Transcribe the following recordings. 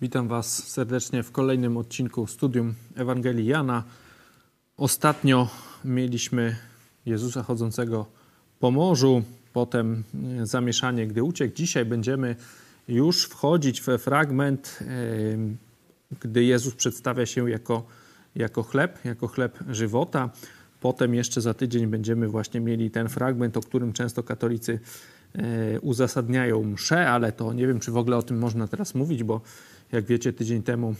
Witam Was serdecznie w kolejnym odcinku studium Ewangelii Jana. Ostatnio mieliśmy Jezusa chodzącego po morzu, potem zamieszanie, gdy uciekł. Dzisiaj będziemy już wchodzić we fragment, gdy Jezus przedstawia się jako, jako chleb, jako chleb żywota. Potem jeszcze za tydzień będziemy właśnie mieli ten fragment, o którym często katolicy e, uzasadniają mszę, ale to nie wiem, czy w ogóle o tym można teraz mówić, bo jak wiecie, tydzień temu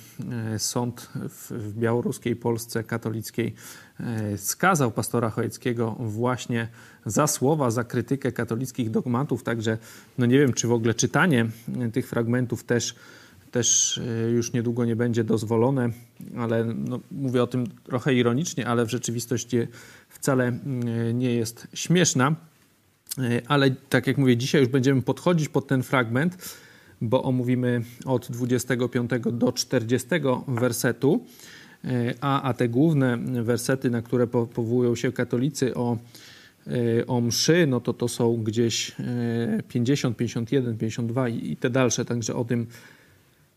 e, sąd w, białoruskiej Polsce katolickiej e, skazał pastora Chojeckiego właśnie za słowa, za krytykę katolickich dogmatów. Także no nie wiem, czy w ogóle czytanie tych fragmentów też, też e, już niedługo nie będzie dozwolone, ale no, mówię o tym trochę ironicznie, ale w rzeczywistości wcale nie jest śmieszna. Ale tak jak mówię, dzisiaj już będziemy podchodzić pod ten fragment bo omówimy od 25 do 40 wersetu, e, a, a te główne wersety, na które powołują się katolicy o, e, o mszy, no to to są gdzieś 50, 51, 52 i, i te dalsze, także o tym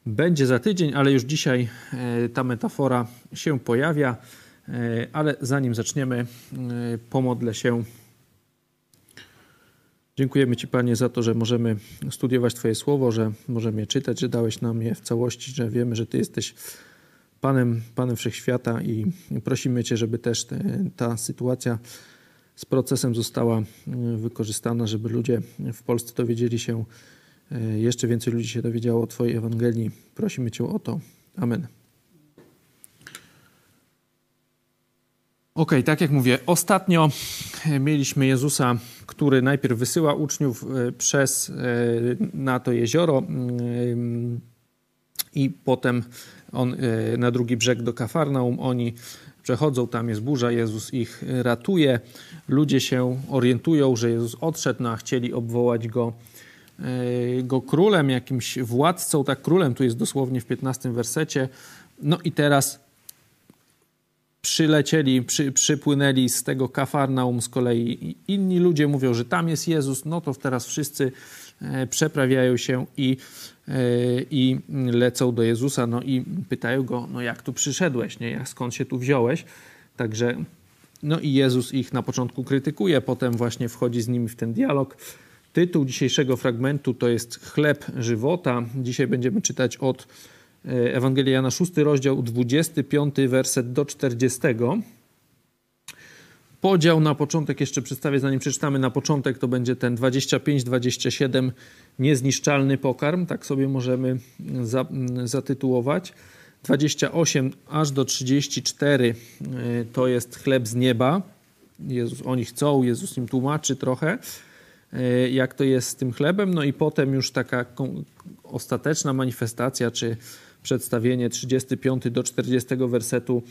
będzie za tydzień, ale już dzisiaj e, ta metafora się pojawia. Ale zanim zaczniemy, pomodlę się Dziękujemy Ci, Panie, za to, że możemy studiować Twoje słowo, że możemy je czytać, że dałeś nam je w całości, że wiemy, że Ty jesteś Panem, Panem Wszechświata i prosimy Cię, żeby też te, ta sytuacja z procesem została e, wykorzystana, żeby ludzie w Polsce dowiedzieli się, e, jeszcze więcej ludzi się dowiedziało o Twojej Ewangelii. Prosimy Cię o to. Amen. Ok, tak jak mówię, ostatnio mieliśmy Jezusa, który najpierw wysyła uczniów e, przez e, na to jezioro e, i potem on na drugi brzeg do Kafarnaum. Oni przechodzą, tam jest burza, Jezus ich ratuje. Ludzie się orientują, że Jezus odszedł, no a chcieli obwołać go, go królem, jakimś władcą. Tak, królem tu jest dosłownie w 15 wersecie. No i teraz przylecieli, przy, przypłynęli z tego Kafarnaum z kolei inni ludzie mówią, że tam jest Jezus, no to teraz wszyscy e, przeprawiają się i, e, i lecą do Jezusa, no i pytają go, no jak tu przyszedłeś, nie? Jak, skąd się tu wziąłeś? Także, no i Jezus ich na początku krytykuje, potem właśnie wchodzi z nimi w ten dialog. Tytuł dzisiejszego fragmentu to jest Chleb żywota. Dzisiaj będziemy czytać od Ewangelia Jana 6 rozdział 25 werset do 40. Podział na początek jeszcze przedstawię, zanim przeczytamy na początek, to będzie ten 25-27 niezniszczalny pokarm, tak sobie możemy za, zatytułować. 28 aż do 34 e, to jest chleb z nieba. Jezus, oni chcą, Jezus im tłumaczy trochę, e, jak to jest z tym chlebem. No i potem już taka ostateczna manifestacja, czy przedstawienie 35 do 40 wersetu,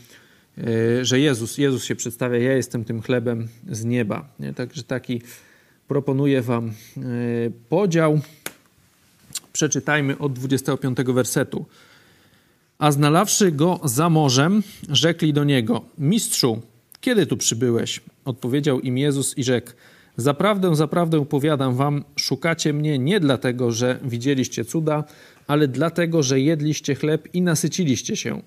e, że Jezus, Jezus się przedstawia, ja jestem tym chlebem z nieba. Nie? Także taki proponuję Wam e, podział. Przeczytajmy od 25 wersetu. A znalawszy go za morzem, rzekli do niego: Mistrzu, kiedy tu przybyłeś? Odpowiedział im Jezus i rzekł: Zaprawdę, zaprawdę powiadam wam, szukacie mnie nie dlatego, że widzieliście cuda, ale dlatego, że jedliście chleb i nasyciliście się.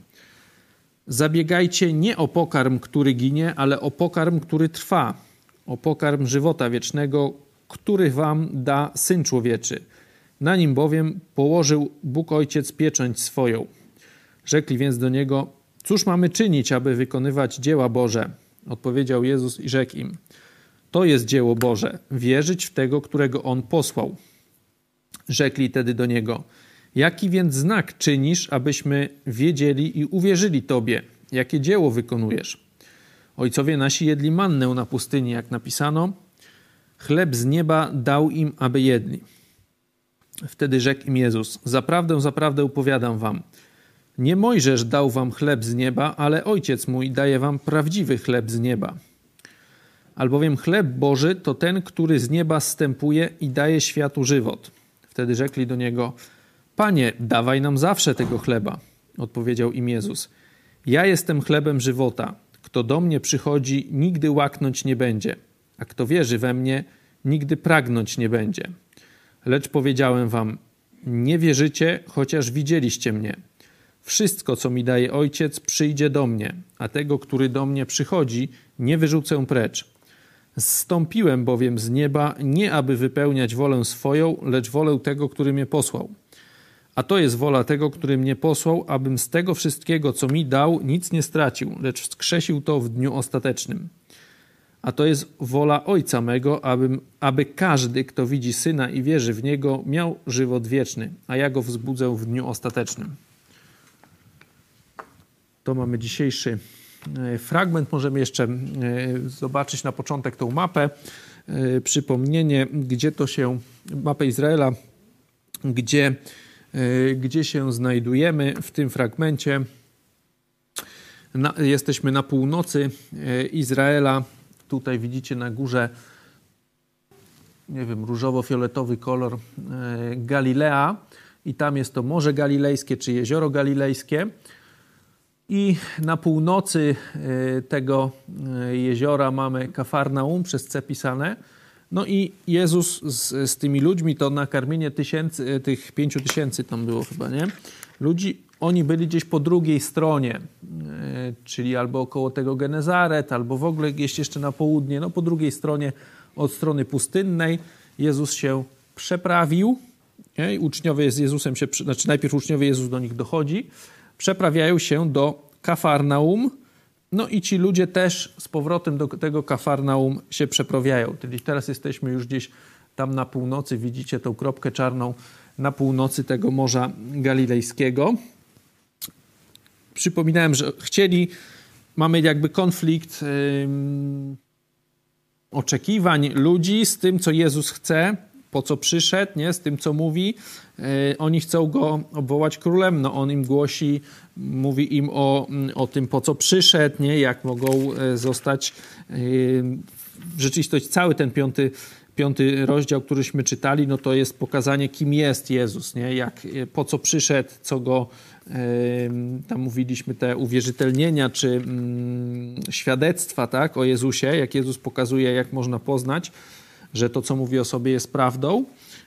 Zabiegajcie nie o pokarm, który ginie, ale o pokarm, który trwa, o pokarm żywota wiecznego, który wam da Syn Człowieczy. Na nim bowiem położył Bóg Ojciec pieczęć swoją. Rzekli więc do niego: Cóż mamy czynić, aby wykonywać dzieła Boże? Odpowiedział Jezus i rzekł im: To jest dzieło Boże, wierzyć w tego, którego On posłał. Rzekli tedy do niego: Jaki więc znak czynisz, abyśmy wiedzieli i uwierzyli Tobie? Jakie dzieło wykonujesz? Ojcowie nasi jedli mannę na pustyni, jak napisano. Chleb z nieba dał im, aby jedli. Wtedy rzekł im Jezus: Zaprawdę, zaprawdę upowiadam wam. Nie Mojżesz dał wam chleb z nieba, ale Ojciec mój daje wam prawdziwy chleb z nieba. Albowiem chleb Boży to ten, który z nieba stępuje i daje światu żywot. Wtedy rzekli do niego: Panie, dawaj nam zawsze tego chleba. Odpowiedział im Jezus. Ja jestem chlebem żywota. Kto do mnie przychodzi, nigdy łaknąć nie będzie, a kto wierzy we mnie, nigdy pragnąć nie będzie. Lecz powiedziałem wam, nie wierzycie, chociaż widzieliście mnie. Wszystko, co mi daje ojciec, przyjdzie do mnie, a tego, który do mnie przychodzi, nie wyrzucę precz. Zstąpiłem bowiem z nieba, nie aby wypełniać wolę swoją, lecz wolę tego, który mnie posłał. A to jest wola tego, który mnie posłał, abym z tego wszystkiego, co mi dał, nic nie stracił, lecz wskrzesił to w dniu ostatecznym. A to jest wola Ojca mego, abym, aby każdy, kto widzi Syna i wierzy w Niego, miał żywot wieczny, a ja go wzbudzę w dniu ostatecznym. To mamy dzisiejszy e, fragment. Możemy jeszcze e, zobaczyć na początek tą mapę. E, przypomnienie, gdzie to się, mapę Izraela, gdzie, gdzie się znajdujemy w tym fragmencie. Na, jesteśmy na północy Izraela. Tutaj widzicie na górze, nie wiem, różowo-fioletowy kolor Galilea i tam jest to Morze Galilejskie czy Jezioro Galilejskie. I na północy tego jeziora mamy Kafarnaum przez C pisane. No i Jezus z, z tymi ludźmi, to nakarmienie tysięcy, e, tych pięciu tysięcy tam było chyba, nie? Ludzi, oni byli gdzieś po drugiej stronie, czyli albo około tego Genezaret, albo w ogóle gdzieś jeszcze na południe, no po drugiej stronie od strony pustynnej. Jezus się przeprawił. Nie? uczniowie z Jezusem się, znaczy najpierw uczniowie Jezus do nich dochodzi, przeprawiają się do Kafarnaum. No i ci ludzie też z powrotem do tego Kafarnaum się przeprawiają. Czyli teraz jesteśmy już gdzieś tam na północy, widzicie tą kropkę czarną na północy tego Morza Galilejskiego. Przypominałem, że chcieli, mamy jakby konflikt yy, oczekiwań ludzi z tym, co Jezus chce, po co przyszedł, nie? z tym, co mówi. E, oni chcą go obwołać królem, no on im głosi, mówi im o, o tym, po co przyszedł, nie? jak mogą e, zostać e, w rzeczywistości cały ten piąty, piąty rozdział, któryśmy czytali, no to jest pokazanie, kim jest Jezus, nie? Jak, po co przyszedł, co go tam mówiliśmy te uwierzytelnienia czy mm, świadectwa tak, o Jezusie, jak Jezus pokazuje, jak można poznać, że to, co mówi o sobie, jest prawdą.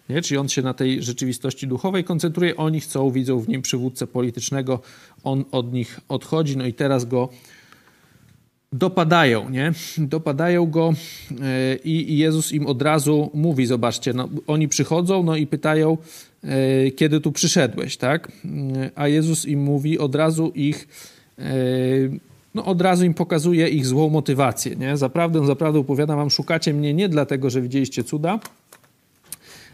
Nie? Czyli on się na tej rzeczywistości duchowej koncentruje, oni chcą, widzą w nim przywódcę politycznego, on od nich odchodzi, no i teraz go dopadają, nie? Dopadają go e, i Jezus im od razu mówi, zobaczcie, no, oni przychodzą, no i pytają, e, kiedy tu przyszedłeś, tak? E, a Jezus im mówi, od razu ich no od razu im pokazuje ich złą motywację. Nie? Zaprawdę, zaprawdę opowiadam wam, szukacie mnie nie dlatego, że widzieliście cuda,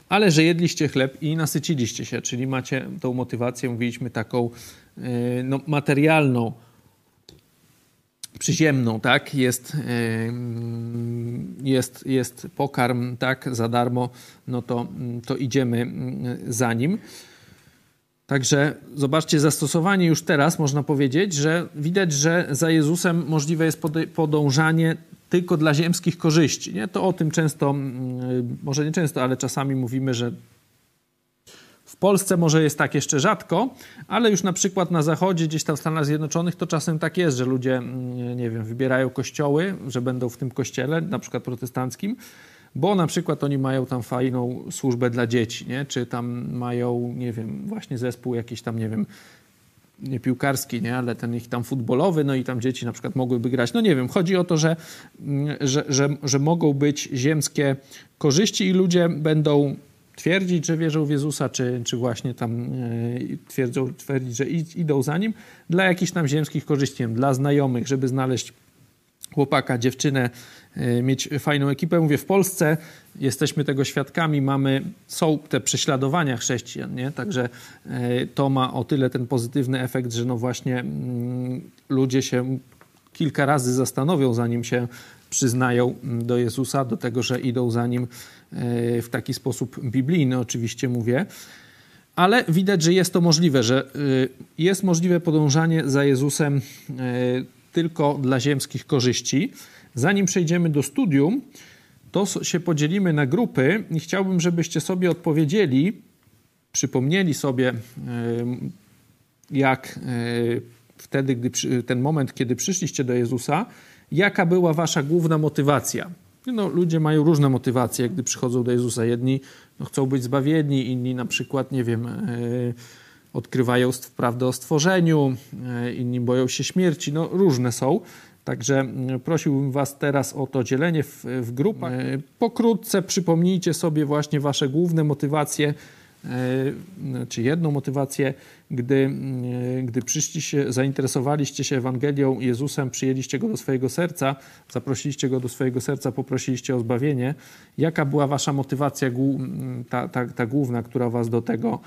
ale że jedliście chleb i nasyciliście się, czyli macie tą motywację, mówiliśmy, taką yy, no, materialną, przyziemną, tak? Jest, yy, jest, jest pokarm, tak? Za darmo, no to, to idziemy yy, za nim. Także zobaczcie, zastosowanie już teraz można powiedzieć, że widać, że za Jezusem możliwe jest podążanie tylko dla ziemskich korzyści. Nie? To o tym często, mm, może nie często, ale czasami mówimy, że w Polsce może jest tak jeszcze rzadko, ale już na przykład na zachodzie, gdzieś tam w Stanach Zjednoczonych, to czasem tak jest, że ludzie, mm, nie wiem, wybierają kościoły, że będą w tym kościele, na przykład protestanckim, bo na przykład oni mają tam fajną służbę dla dzieci, nie? czy tam mają, nie wiem, właśnie zespół jakiś tam, nie wiem, nie piłkarski, nie? ale ten ich tam futbolowy, no i tam dzieci na przykład mogłyby grać. No nie wiem, chodzi o to, że, że, że, że mogą być ziemskie korzyści i ludzie będą twierdzić, że wierzą w Jezusa, czy, czy właśnie tam e, twierdzą, twierdzić, że idą za Nim dla jakichś tam ziemskich korzyści, dla znajomych, żeby znaleźć chłopaka, dziewczynę, e, mieć fajną ekipę. Mówię, w Polsce jesteśmy tego świadkami, mamy, są te prześladowania chrześcijan, nie? także e, to ma o tyle ten pozytywny efekt, że no właśnie mm, ludzie się kilka razy zastanowią, zanim się przyznają mm, do Jezusa, do tego, że idą za Nim e, w taki sposób biblijny, oczywiście mówię. Ale widać, że jest to możliwe, że jest możliwe podążanie za Jezusem tylko dla ziemskich korzyści. Zanim przejdziemy do studium, to się podzielimy na grupy i chciałbym, żebyście sobie odpowiedzieli, przypomnieli sobie, jak wtedy, gdy ten moment, kiedy przyszliście do Jezusa, jaka była wasza główna motywacja. No, ludzie mają różne motywacje, gdy przychodzą do Jezusa. Jedni no, chcą być zbawieni, inni na przykład, nie wiem, odkrywają prawdę o stworzeniu, inni boją się śmierci, no różne są. Także prosiłbym Was teraz o to dzielenie w, w grupach. E, pokrótce przypomnijcie sobie właśnie Wasze główne motywacje, e, czy jedną motywację, gdy, gdy przyszliście, zainteresowaliście się Ewangelią Jezusem, przyjęliście Go do swojego serca, zaprosiliście Go do swojego serca, poprosiliście o zbawienie. Jaka była Wasza motywacja, ta, ta, ta główna, która Was do tego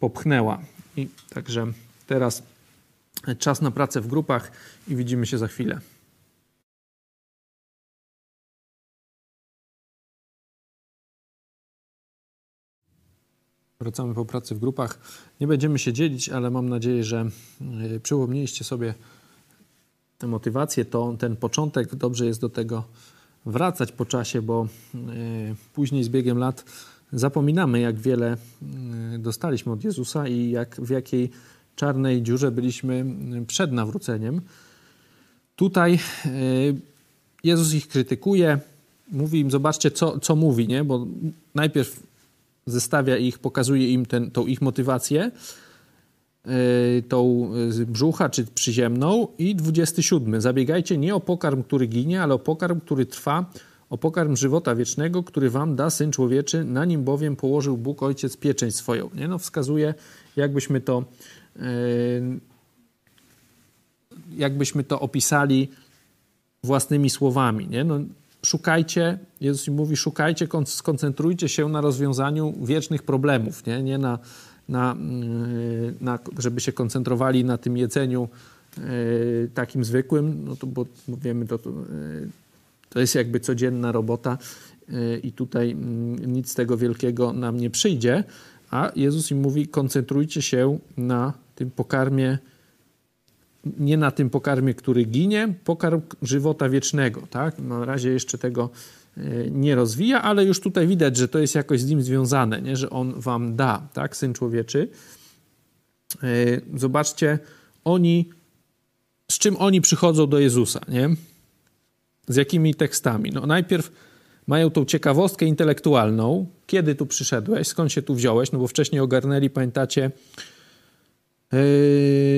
popchnęła? I także teraz czas na pracę w grupach i widzimy się za chwilę. Wracamy po pracy w grupach. Nie będziemy się dzielić, ale mam nadzieję, że e, przypomnieliście sobie tę motywację, to, ten początek. Dobrze jest do tego wracać po czasie, bo e, później z biegiem lat zapominamy, jak wiele e, dostaliśmy od Jezusa i jak, w jakiej czarnej dziurze byliśmy przed nawróceniem. Tutaj Jezus ich krytykuje, mówi im, zobaczcie, co, co mówi, nie? bo najpierw zestawia ich, pokazuje im ten, tą ich motywację, yy, tą brzucha czy przyziemną i 27. Zabiegajcie nie o pokarm, który ginie, ale o pokarm, który trwa, o pokarm żywota wiecznego, który wam da Syn Człowieczy, na nim bowiem położył Bóg Ojciec pieczęć swoją. Nie? No, wskazuje, jakbyśmy to yy, jakbyśmy to opisali własnymi słowami. Nie? No, szukajcie, Jezus mówi, szukajcie, skoncentrujcie się na rozwiązaniu wiecznych problemów, nie, nie na, na, mm, na, żeby się koncentrowali na tym jedzeniu e, takim zwykłym, no to, bo wiemy, to, to, e, to jest jakby codzienna robota e, i tutaj mm, nic z tego wielkiego nam nie przyjdzie, a Jezus im mówi, koncentrujcie się na tym pokarmie nie na tym pokarmie, który ginie, pokarm żywota wiecznego. Tak? Na razie jeszcze tego e, nie rozwija, ale już tutaj widać, że to jest jakoś z nim związane, nie? że on wam da, tak, syn człowieczy. E, zobaczcie, oni, z czym oni przychodzą do Jezusa, nie? Z jakimi tekstami? No najpierw mają tą ciekawostkę intelektualną. Kiedy tu przyszedłeś? Skąd się tu wziąłeś? No bo wcześniej ogarnęli, pamiętacie,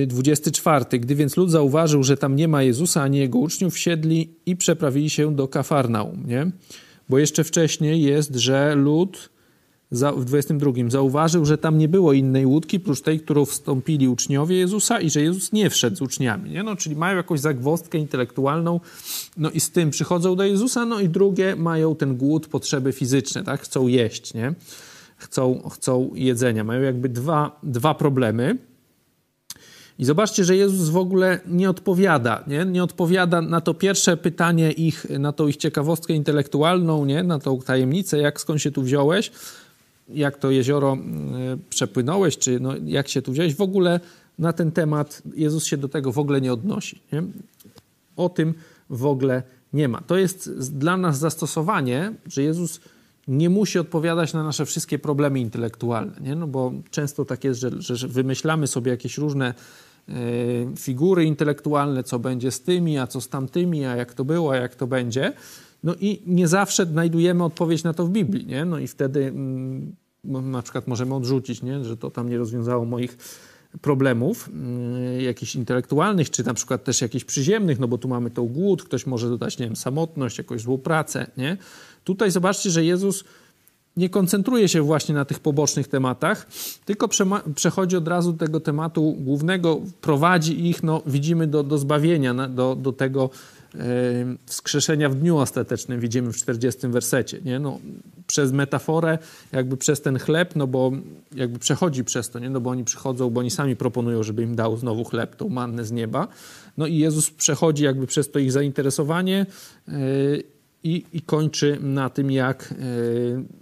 24. Yy, Gdy więc lud zauważył, że tam nie ma Jezusa ani jego uczniów, siedli i przeprawili się do Kafarnaum. Nie? Bo jeszcze wcześniej jest, że lud w 22 zauważył, że tam nie było innej łódki, prócz tej, którą wstąpili uczniowie Jezusa i że Jezus nie wszedł z uczniami. Nie? No, czyli mają jakąś zagwostkę intelektualną no i z tym przychodzą do Jezusa, no i drugie mają ten głód, potrzeby fizyczne, tak? chcą jeść, nie? Chcą, chcą jedzenia. Mają jakby dwa, dwa problemy. I zobaczcie, że Jezus w ogóle nie odpowiada, nie? nie odpowiada na to pierwsze pytanie ich, na tą ich ciekawostkę intelektualną, nie? na tą tajemnicę, jak skąd się tu wziąłeś, jak to jezioro y, przepłynąłeś, czy no, jak się tu wziąłeś. W ogóle na ten temat Jezus się do tego w ogóle nie odnosi. Nie? O tym w ogóle nie ma. To jest dla nas zastosowanie, że Jezus nie musi odpowiadać na nasze wszystkie problemy intelektualne, nie? No bo często tak jest, że, że wymyślamy sobie jakieś różne E, figury intelektualne, co będzie z tymi, a co z tamtymi, a jak to było, a jak to będzie. No i nie zawsze znajdujemy odpowiedź na to w Biblii, nie? No i wtedy mm, na przykład możemy odrzucić, nie? że to tam nie rozwiązało moich problemów y, jakichś intelektualnych, czy na przykład też jakichś przyziemnych, no bo tu mamy tą głód, ktoś może dodać, nie wiem, samotność, jakąś złą pracę, nie? Tutaj zobaczcie, że Jezus nie koncentruje się właśnie na tych pobocznych tematach, tylko przechodzi od razu do tego tematu głównego, prowadzi ich, no, widzimy, do, do zbawienia, do, do tego wskrzeszenia w dniu ostatecznym, widzimy w 40 wersecie. Nie? No, przez metaforę, jakby przez ten chleb, no bo jakby przechodzi przez to, nie? no bo oni przychodzą, bo oni sami proponują, żeby im dał znowu chleb, tą mannę z nieba. No i Jezus przechodzi jakby przez to ich zainteresowanie e, i, i kończy na tym, jak e,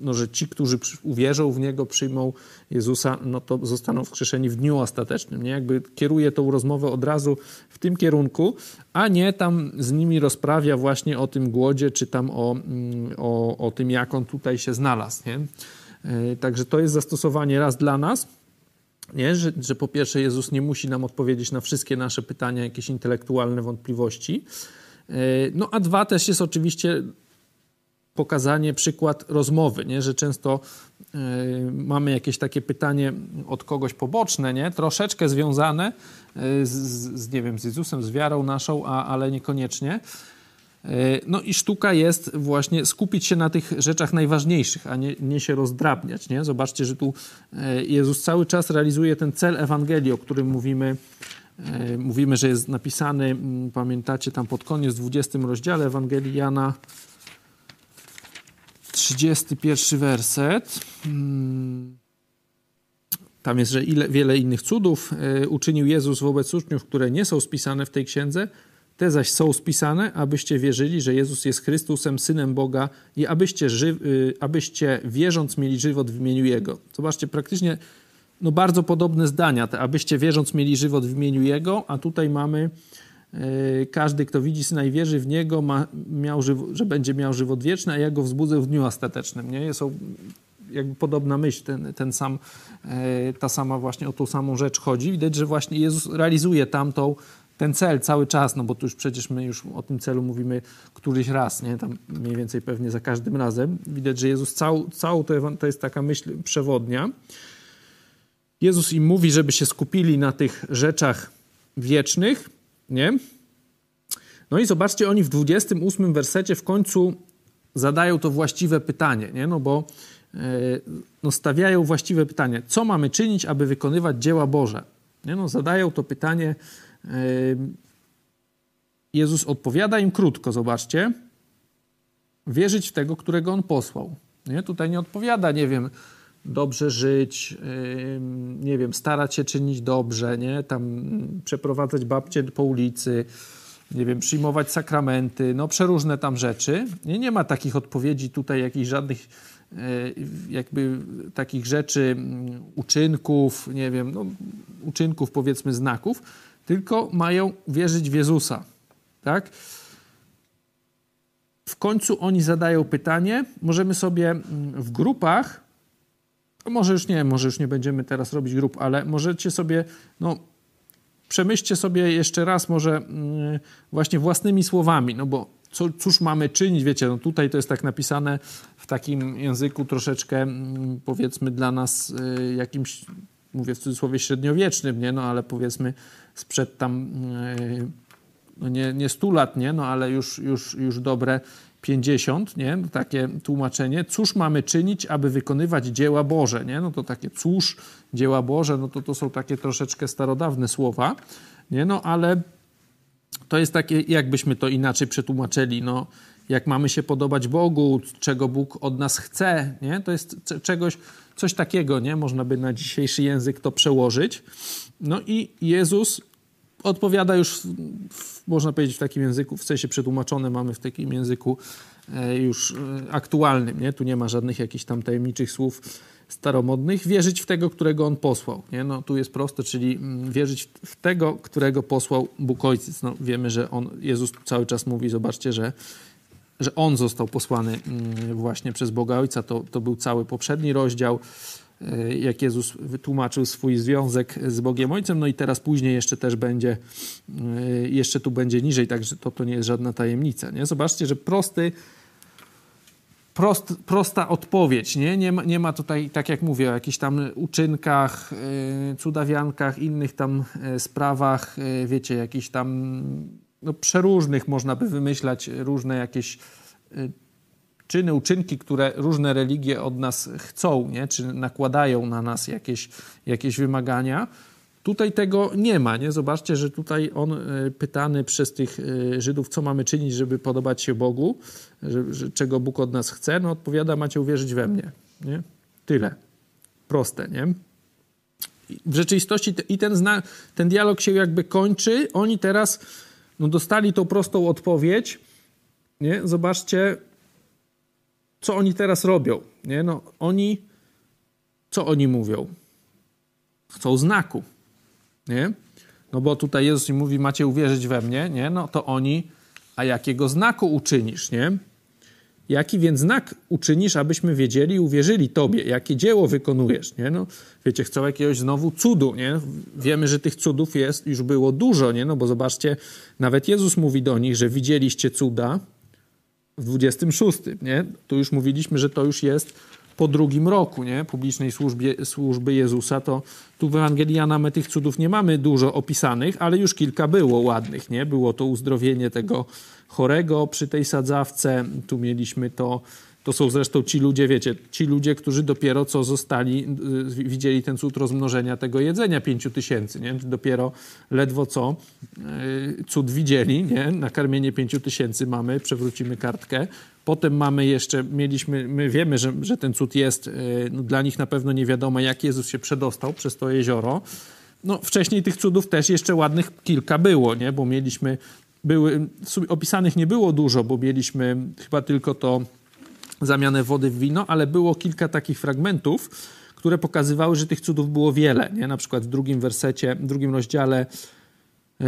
no, że ci, którzy uwierzą w Niego, przyjmą Jezusa, no to zostaną wskrzeszeni w dniu ostatecznym. Nie? Jakby kieruje tą rozmowę od razu w tym kierunku, a nie tam z nimi rozprawia właśnie o tym głodzie, czy tam o, mm, o, o tym, jak on tutaj się znalazł. Nie? E, także to jest zastosowanie raz dla nas, nie? Że, że po pierwsze Jezus nie musi nam odpowiedzieć na wszystkie nasze pytania, jakieś intelektualne wątpliwości, no a dwa też jest oczywiście pokazanie, przykład rozmowy, nie? że często mamy jakieś takie pytanie od kogoś poboczne, nie? troszeczkę związane z, z, nie wiem, z Jezusem, z wiarą naszą, a, ale niekoniecznie. No i sztuka jest właśnie skupić się na tych rzeczach najważniejszych, a nie, nie się rozdrabniać. Nie? Zobaczcie, że tu Jezus cały czas realizuje ten cel Ewangelii, o którym mówimy E, mówimy, że jest napisany, pamiętacie, tam pod koniec, w 20 rozdziale Ewangelii Jana, 31 werset. Hmm. Tam jest, że ile, wiele innych cudów e, uczynił Jezus wobec uczniów, które nie są spisane w tej księdze. Te zaś są spisane, abyście wierzyli, że Jezus jest Chrystusem, Synem Boga i abyście, y, abyście wierząc mieli żywot w imieniu Jego. Zobaczcie, praktycznie no bardzo podobne zdania, abyście wierząc mieli żywot w imieniu Jego, a tutaj mamy yy, każdy, kto widzi Syna i wierzy w Niego, ma, miał że będzie miał żywot wieczny, a ja go wzbudzę w dniu ostatecznym. Nie? Są jakby podobna myśl, ten, ten sam, yy, ta sama właśnie o tą samą rzecz chodzi. Widać, że właśnie Jezus realizuje tamtą, ten cel cały czas, no bo tu już przecież my już o tym celu mówimy któryś raz, nie? Tam mniej więcej pewnie za każdym razem. Widać, że Jezus całą, całą to jest taka myśl przewodnia. Jezus im mówi, żeby się skupili na tych rzeczach wiecznych, nie? No i zobaczcie, oni w 28 wersecie w końcu zadają to właściwe pytanie, nie? No bo e, no stawiają właściwe pytanie. Co mamy czynić, aby wykonywać dzieła Boże? Nie? No zadają to pytanie. E, Jezus odpowiada im krótko, zobaczcie. Wierzyć w tego, którego On posłał. Nie? Tutaj nie odpowiada, nie wiem, dobrze żyć, nie wiem, starać się czynić dobrze, nie? Tam przeprowadzać babcie po ulicy, nie wiem, przyjmować sakramenty, no przeróżne tam rzeczy. Nie, nie ma takich odpowiedzi tutaj, jakichś żadnych e, jakby takich rzeczy, uczynków, nie wiem, no, uczynków powiedzmy znaków, tylko mają wierzyć w Jezusa, tak? W końcu oni zadają pytanie, możemy sobie w grupach może już nie, może już nie będziemy teraz robić grup, ale możecie sobie, no, przemyślcie sobie jeszcze raz może mm, właśnie własnymi słowami, no bo co, cóż mamy czynić, wiecie, no tutaj to jest tak napisane w takim języku troszeczkę mm, powiedzmy dla nas y, jakimś, mówię w cudzysłowie średniowiecznym, nie, no ale powiedzmy sprzed tam y, no nie, nie 100 lat, nie, no ale już, już, już dobre 50, nie? Takie tłumaczenie, cóż mamy czynić, aby wykonywać dzieła Boże, nie? No to takie cóż, dzieła Boże, no to to są takie troszeczkę starodawne słowa, nie? No ale to jest takie, jakbyśmy to inaczej przetłumaczyli, no jak mamy się podobać Bogu, czego Bóg od nas chce, nie? To jest czegoś, coś takiego, nie? Można by na dzisiejszy język to przełożyć. No i Jezus odpowiada już, można powiedzieć, w takim języku, w sensie przetłumaczone mamy w takim języku e, już e, aktualnym, nie? Tu nie ma żadnych jakichś tam tajemniczych słów staromodnych. Wierzyć w tego, którego On posłał, nie? No tu jest proste, czyli mm, wierzyć w tego, którego posłał Bóg Ojciec. No wiemy, że On, Jezus cały czas mówi, zobaczcie, że że On został posłany mm, właśnie przez Boga Ojca. To, to był cały poprzedni rozdział. E, jak Jezus wytłumaczył swój związek z Bogiem Ojcem, no i teraz później jeszcze też będzie, e, jeszcze tu będzie niżej, także to, to nie jest żadna tajemnica. Nie? Zobaczcie, że prosty, prost, prosta odpowiedź, nie? Nie, ma, nie ma tutaj, tak jak mówię, o jakichś tam uczynkach, e, cudawiankach, innych tam sprawach, wiecie, jakichś tam no, przeróżnych można by wymyślać różne jakieś czyny, uczynki, które różne religie od nas chcą, nie? czy nakładają na nas jakieś, jakieś wymagania. Tutaj tego nie ma. Nie? Zobaczcie, że tutaj on e, pytany przez tych e, Żydów, co mamy czynić, żeby podobać się Bogu, że, że, czego Bóg od nas chce, no odpowiada, macie uwierzyć we mnie. Nie? Tyle. Proste, nie? W rzeczywistości i ten, zna, ten dialog się jakby kończy. Oni teraz no, dostali tą prostą odpowiedź. Nie? Zobaczcie, co oni teraz robią? Nie? No, oni, co oni mówią? Chcą znaku, nie? No bo tutaj Jezus im mówi, macie uwierzyć we mnie, nie? No to oni, a jakiego znaku uczynisz, nie? Jaki więc znak uczynisz, abyśmy wiedzieli i uwierzyli Tobie? Jakie dzieło wykonujesz, nie? No, wiecie, chcą jakiegoś znowu cudu, nie? Wiemy, że tych cudów jest, już było dużo, nie? No bo zobaczcie, nawet Jezus mówi do nich, że widzieliście cuda, w 26, nie? Tu już mówiliśmy, że to już jest po drugim roku nie? publicznej służbie, służby Jezusa, to tu w Ewangelii Jana tych cudów nie mamy dużo opisanych, ale już kilka było ładnych. Nie? Było to uzdrowienie tego chorego przy tej sadzawce, tu mieliśmy to to są zresztą ci ludzie, wiecie, ci ludzie, którzy dopiero co zostali, y, widzieli ten cud rozmnożenia tego jedzenia pięciu tysięcy, nie? Dopiero ledwo co y, cud widzieli, nie? Nakarmienie pięciu tysięcy mamy, przewrócimy kartkę. Potem mamy jeszcze, mieliśmy, my wiemy, że, że ten cud jest, y, no dla nich na pewno nie wiadomo, jak Jezus się przedostał przez to jezioro. No, wcześniej tych cudów też jeszcze ładnych kilka było, nie? Bo mieliśmy, były, opisanych nie było dużo, bo mieliśmy chyba tylko to zamianę wody w wino, ale było kilka takich fragmentów, które pokazywały, że tych cudów było wiele. Nie? Na przykład w drugim wersecie, w drugim rozdziale yy,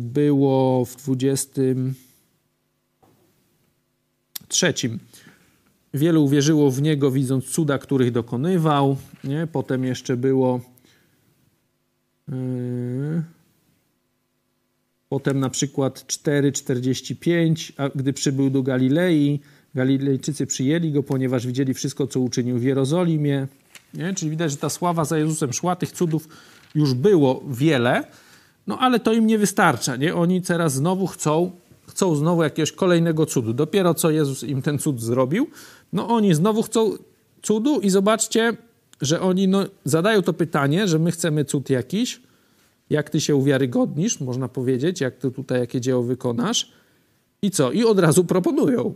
było w 23. Wielu uwierzyło w Niego, widząc cuda, których dokonywał. Nie? Potem jeszcze było... Yy, potem na przykład 4,45, a gdy przybył do Galilei, Galilejczycy przyjęli go, ponieważ widzieli wszystko, co uczynił w Jerozolimie. Nie? Czyli widać, że ta sława za Jezusem szła, tych cudów już było wiele, no ale to im nie wystarcza. Nie? Oni teraz znowu chcą, chcą znowu jakiegoś kolejnego cudu. Dopiero co Jezus im ten cud zrobił, no oni znowu chcą cudu i zobaczcie, że oni no, zadają to pytanie, że my chcemy cud jakiś, jak ty się uwiarygodnisz, można powiedzieć, jak ty tutaj jakie dzieło wykonasz i co? I od razu proponują.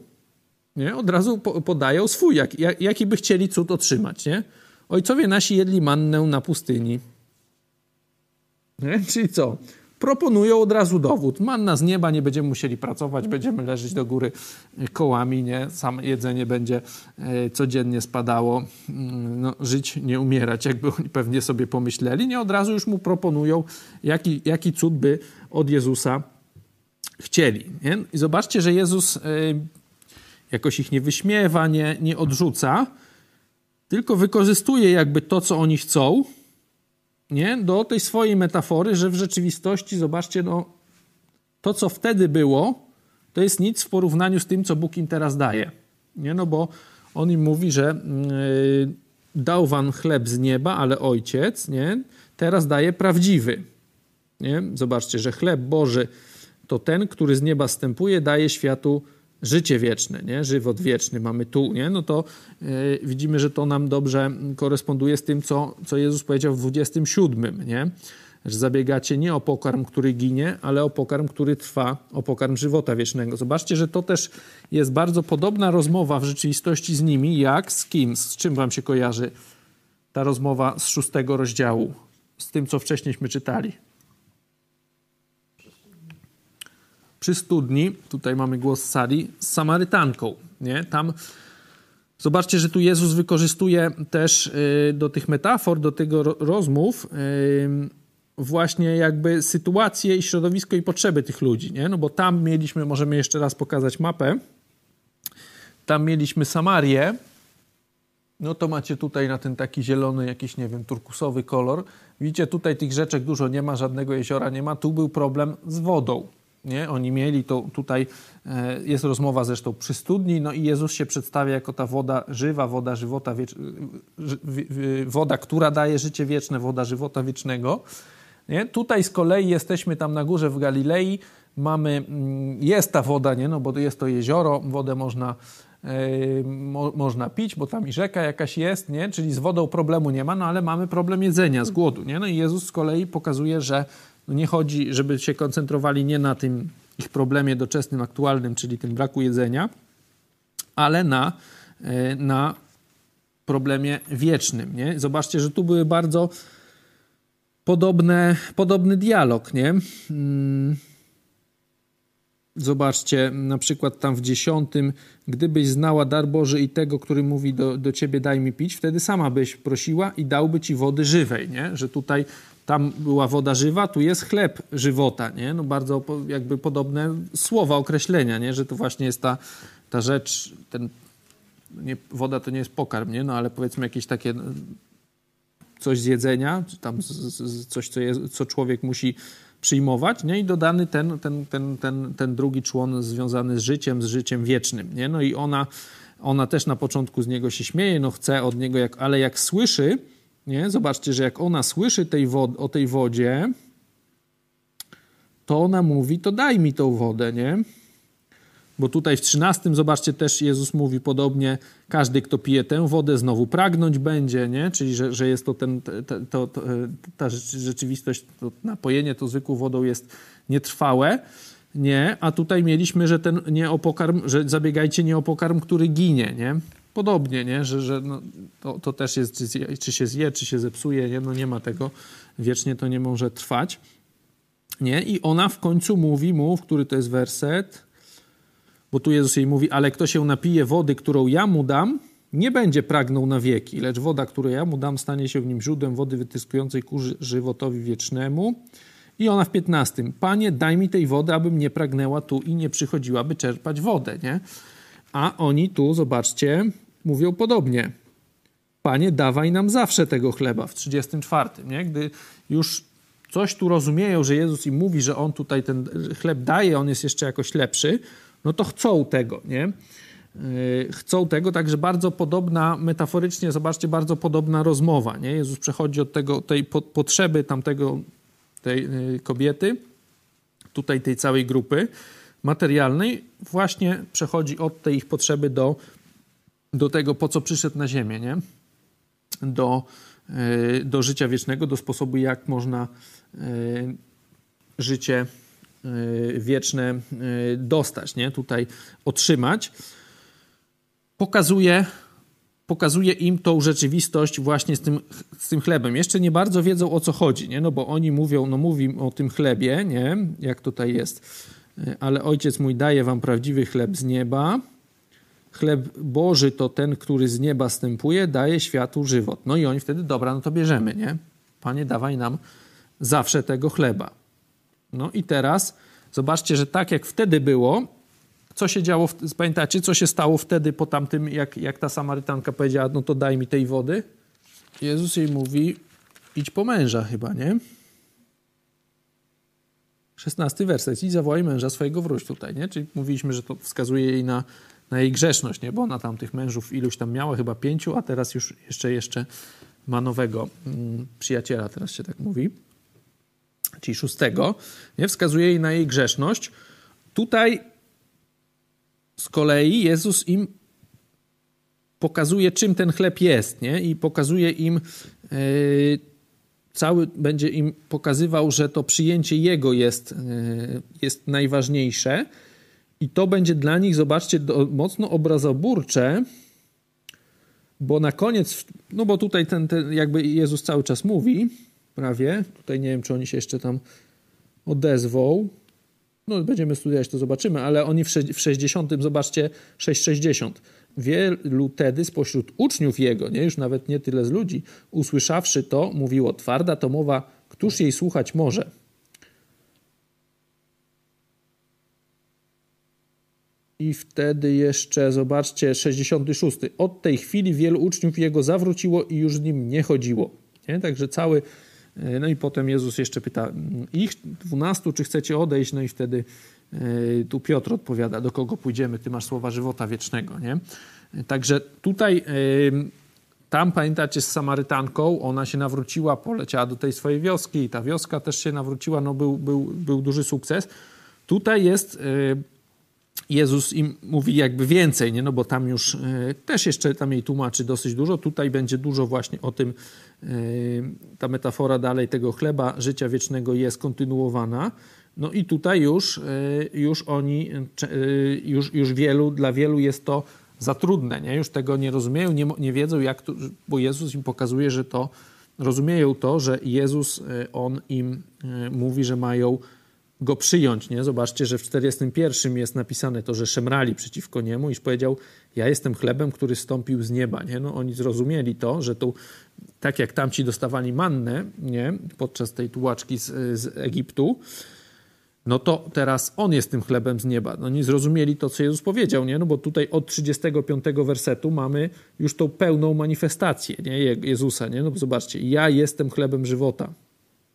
Nie? Od razu po, podają swój, jak, jak, jaki by chcieli cud otrzymać. Nie? Ojcowie nasi jedli mannę na pustyni. Nie? Czyli co? Proponują od razu dowód. Manna z nieba, nie będziemy musieli pracować, będziemy leżeć do góry kołami, nie? Sam jedzenie będzie e, codziennie spadało. Mm, no, żyć, nie umierać, jakby oni pewnie sobie pomyśleli. Nie od razu już mu proponują, jaki, jaki cud by od Jezusa chcieli. Nie? I zobaczcie, że Jezus e, jakoś ich nie wyśmiewa, nie, nie odrzuca, tylko wykorzystuje jakby to, co oni chcą, nie? do tej swojej metafory, że w rzeczywistości, zobaczcie, no, to, co wtedy było, to jest nic w porównaniu z tym, co Bóg im teraz daje. Nie? No bo on im mówi, że yy, dał wam chleb z nieba, ale ojciec nie? teraz daje prawdziwy. Nie? Zobaczcie, że chleb Boży to ten, który z nieba stępuje, daje światu życie wieczne, nie? żywot wieczny mamy tu, nie? no to yy, widzimy, że to nam dobrze koresponduje z tym, co, co Jezus powiedział w 27, nie? że zabiegacie nie o pokarm, który ginie, ale o pokarm, który trwa, o pokarm żywota wiecznego. Zobaczcie, że to też jest bardzo podobna rozmowa w rzeczywistości z nimi, jak z kim, z czym wam się kojarzy ta rozmowa z szóstego rozdziału, z tym, co wcześniejśmy czytali. Przy studni, tutaj mamy głos Sari, z Samarytanką. Nie? Tam zobaczcie, że tu Jezus wykorzystuje też y, do tych metafor, do tego rozmów y, właśnie jakby sytuację i środowisko i potrzeby tych ludzi. Nie? No bo tam mieliśmy, możemy jeszcze raz pokazać mapę, tam mieliśmy Samarię, no to macie tutaj na ten taki zielony, jakiś, nie wiem, turkusowy kolor. Widzicie, tutaj tych rzeczek dużo nie ma, żadnego jeziora nie ma. Tu był problem z wodą. Nie? Oni mieli to tutaj, e, jest rozmowa zresztą przy studni, no i Jezus się przedstawia jako ta woda żywa, woda żywota, wiecz... woda, która daje życie wieczne, woda żywota wiecznego. Nie? Tutaj z kolei jesteśmy tam na górze w Galilei, mamy, mm, jest ta woda, nie? No bo jest to jezioro, wodę można, yy, mo, można pić, bo tam i rzeka jakaś jest, nie? czyli z wodą problemu nie ma, no ale mamy problem jedzenia, z głodu. Nie? No i Jezus z kolei pokazuje, że no nie chodzi, żeby się koncentrowali nie na tym ich problemie doczesnym, aktualnym, czyli tym braku jedzenia, ale na, e, na problemie wiecznym. Nie? Zobaczcie, że tu były bardzo podobne, podobny dialog. Nie? Hmm. Zobaczcie, na przykład tam w dziesiątym, gdybyś znała dar Boży i tego, który mówi do, do ciebie daj mi pić, wtedy sama byś prosiła i dałby ci wody żywej, nie? Że tutaj tam była woda żywa, tu jest chleb żywota, nie? No bardzo jakby podobne słowa, określenia, nie? Że to właśnie jest ta, ta rzecz, ten, nie, woda to nie jest pokarm, nie? No ale powiedzmy jakieś takie no, coś z jedzenia, czy tam z, z, coś, co, co człowiek musi przyjmować, nie? I dodany ten, ten, ten, ten, ten drugi człon związany z życiem, z życiem wiecznym, nie? No i ona ona też na początku z niego się śmieje, no chce od niego, jak, ale jak słyszy, nie? Zobaczcie, że jak ona słyszy tej o tej wodzie, to ona mówi, to daj mi tą wodę, nie? Bo tutaj w 13 zobaczcie też Jezus mówi podobnie, każdy kto pije tę wodę znowu pragnąć będzie, nie? Czyli że, że jest to ten, to, to, ta rzeczywistość, to napojenie to zwykłą wodą jest nietrwałe, nie? A tutaj mieliśmy, że ten nie o pokarm, że zabiegajcie nie o pokarm, który ginie, nie? Podobnie, nie? Że, że no, to, to też jest, czy się zje, czy się zepsuje, nie? No nie ma tego, wiecznie to nie może trwać. Nie? I ona w końcu mówi mu, który to jest werset, bo tu Jezus jej mówi, ale kto się napije wody, którą ja mu dam, nie będzie pragnął na wieki, lecz woda, którą ja mu dam, stanie się w nim źródłem wody wytyskującej ku żywotowi wiecznemu. I ona w 15. Panie, daj mi tej wody, abym nie pragnęła tu i nie przychodziła, by czerpać wodę, nie? A oni tu, zobaczcie, mówią podobnie. Panie, dawaj nam zawsze tego chleba w 34, nie? Gdy już coś tu rozumieją, że Jezus im mówi, że On tutaj ten chleb daje, On jest jeszcze jakoś lepszy, no to chcą tego, nie? Yy, chcą tego, także bardzo podobna, metaforycznie, zobaczcie, bardzo podobna rozmowa, nie? Jezus przechodzi od tego, tej potrzeby tamtego, tej yy, kobiety, tutaj tej całej grupy materialnej, właśnie przechodzi od tej ich potrzeby do, do tego, po co przyszedł na ziemię, nie? Do, yy, do życia wiecznego, do sposobu, jak można życie Y, wieczne dostać, nie? tutaj otrzymać, pokazuje, pokazuje im tą rzeczywistość właśnie z tym, z tym chlebem. Jeszcze nie bardzo wiedzą o co chodzi, nie? no bo oni mówią, no mówi o tym chlebie, nie? jak tutaj jest, ale ojciec mój daje wam prawdziwy chleb z nieba. Chleb Boży to ten, który z nieba stępuje, daje światu żywot. No i oni wtedy, dobra, no to bierzemy, nie? Panie, dawaj nam zawsze tego chleba. No i teraz zobaczcie, że tak jak wtedy było, co się działo, pamiętacie, co się stało wtedy po tamtym, jak, jak ta Samarytanka powiedziała, no to daj mi tej wody? Jezus jej mówi, idź po męża chyba, nie? Szesnasty werset. Idź zawołaj męża swojego, wróć tutaj, nie? Czyli mówiliśmy, że to wskazuje jej na, na jej grzeszność, nie? Bo ona tam tych mężów iluś tam miała, chyba pięciu, a teraz już jeszcze, jeszcze ma nowego mm, przyjaciela, teraz się tak mówi czyli szóstego, nie, wskazuje jej na jej grzeszność. Tutaj z kolei Jezus im pokazuje, czym ten chleb jest, nie? I pokazuje im, yy, cały będzie im pokazywał, że to przyjęcie Jego jest, yy, jest najważniejsze. I to będzie dla nich, zobaczcie, do, mocno obrazoburcze, bo na koniec, no bo tutaj ten, ten jakby Jezus cały czas mówi, prawie. Tutaj nie wiem, czy oni się jeszcze tam odezwą. No, będziemy studiować, to zobaczymy, ale oni w 60, zobaczcie, 660. Wielu tedy spośród uczniów jego, nie już nawet nie tyle z ludzi, usłyszawszy to, mówiło: Twarda to mowa, któż jej słuchać może? I wtedy jeszcze, zobaczcie, 66. Od tej chwili wielu uczniów jego zawróciło i już z nim nie chodziło. Nie? Także cały E, no i potem Jezus jeszcze pyta ich dwunastu, czy chcecie odejść? No i wtedy e, tu Piotr odpowiada, do kogo pójdziemy? Ty masz słowa żywota wiecznego, nie? E, także tutaj tam pamiętacie z Samarytanką, ona się nawróciła, poleciała do tej swojej wioski i ta wioska też się nawróciła, no był, był, był duży sukces. Tutaj jest Jezus im mówi jakby więcej, nie? no bo tam już y, też jeszcze tam jej tłumaczy dosyć dużo. Tutaj będzie dużo właśnie o tym, y, ta metafora dalej tego chleba życia wiecznego jest kontynuowana. No i tutaj już, y, już oni, już, już wielu, dla wielu jest to za trudne, nie? już tego nie rozumieją, nie, nie wiedzą jak to, bo Jezus im pokazuje, że to, rozumieją to, że Jezus, On im mówi, że mają go przyjąć. Nie? Zobaczcie, że w 41 jest napisane to, że szemrali przeciwko niemu, iż powiedział, ja jestem chlebem, który stąpił z nieba. Nie? No, oni zrozumieli to, że tu, tak jak tamci dostawali mannę nie? podczas tej tułaczki z, z Egiptu, no to teraz on jest tym chlebem z nieba. No nie zrozumieli to, co Jezus powiedział, nie? No bo tutaj od 35 wersetu mamy już tą pełną manifestację nie? Jezusa, nie? No zobaczcie, ja jestem chlebem żywota.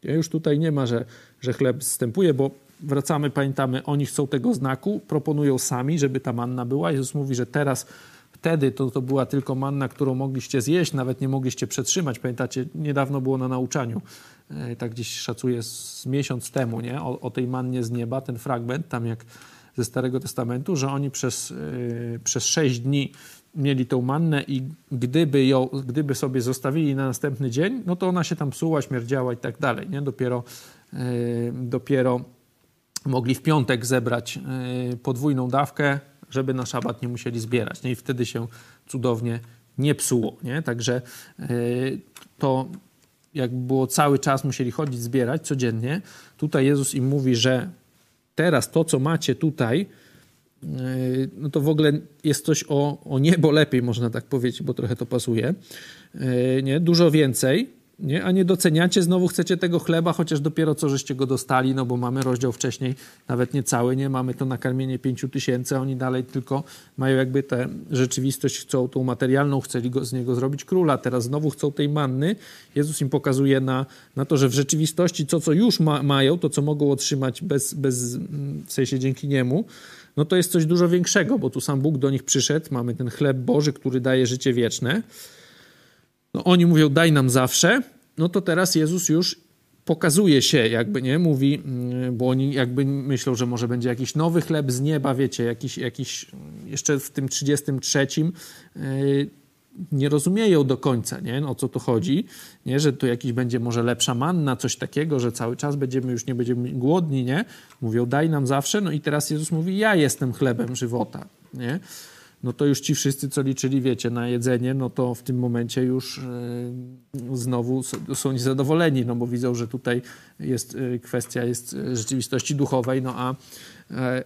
Już tutaj nie ma, że, że chleb zstępuje, bo wracamy, pamiętamy, oni chcą tego znaku, proponują sami, żeby ta manna była. Jezus mówi, że teraz wtedy to, to była tylko manna, którą mogliście zjeść, nawet nie mogliście przetrzymać. Pamiętacie, niedawno było na nauczaniu, e, tak gdzieś szacuję z miesiąc temu, nie? O, o tej mannie z nieba, ten fragment, tam jak ze Starego Testamentu, że oni przez, yy, przez sześć dni mieli tą mannę i gdyby, ją, gdyby sobie zostawili na następny dzień, no to ona się tam psuła, śmierdziała i tak dalej. Nie? Dopiero, yy, dopiero mogli w piątek zebrać yy, podwójną dawkę, żeby na szabat nie musieli zbierać. Nie? I wtedy się cudownie nie psuło. Nie? Także yy, to jak było cały czas musieli chodzić, zbierać codziennie. Tutaj Jezus im mówi, że teraz to, co macie tutaj, no to w ogóle jest coś o, o niebo lepiej, można tak powiedzieć, bo trochę to pasuje. Yy, nie? Dużo więcej, nie? a nie doceniacie, znowu chcecie tego chleba, chociaż dopiero co żeście go dostali, no bo mamy rozdział wcześniej, nawet nie cały, nie? Mamy to nakarmienie pięciu tysięcy, oni dalej tylko mają jakby tę rzeczywistość, chcą tą materialną, chcieli go, z niego zrobić króla, teraz znowu chcą tej manny. Jezus im pokazuje na, na to, że w rzeczywistości to, co już ma, mają, to, co mogą otrzymać bez, bez, w sensie dzięki niemu, no to jest coś dużo większego, bo tu sam Bóg do nich przyszedł, mamy ten chleb Boży, który daje życie wieczne, no oni mówią, daj nam zawsze, no to teraz Jezus już pokazuje się, jakby nie? Mówi, mm, bo oni jakby myślą, że może będzie jakiś nowy chleb z nieba, wiecie, jakiś, jakiś jeszcze w tym 33 yy, nie rozumieją do końca, nie? o co tu chodzi, nie? że to jakiś będzie może lepsza manna, coś takiego, że cały czas będziemy już nie będziemy głodni, nie? Mówią, daj nam zawsze, no i teraz Jezus mówi, ja jestem chlebem żywota, nie? no to już ci wszyscy, co liczyli, wiecie, na jedzenie, no to w tym momencie już yy, znowu są niezadowoleni, no bo widzą, że tutaj jest yy, kwestia jest rzeczywistości duchowej, no a,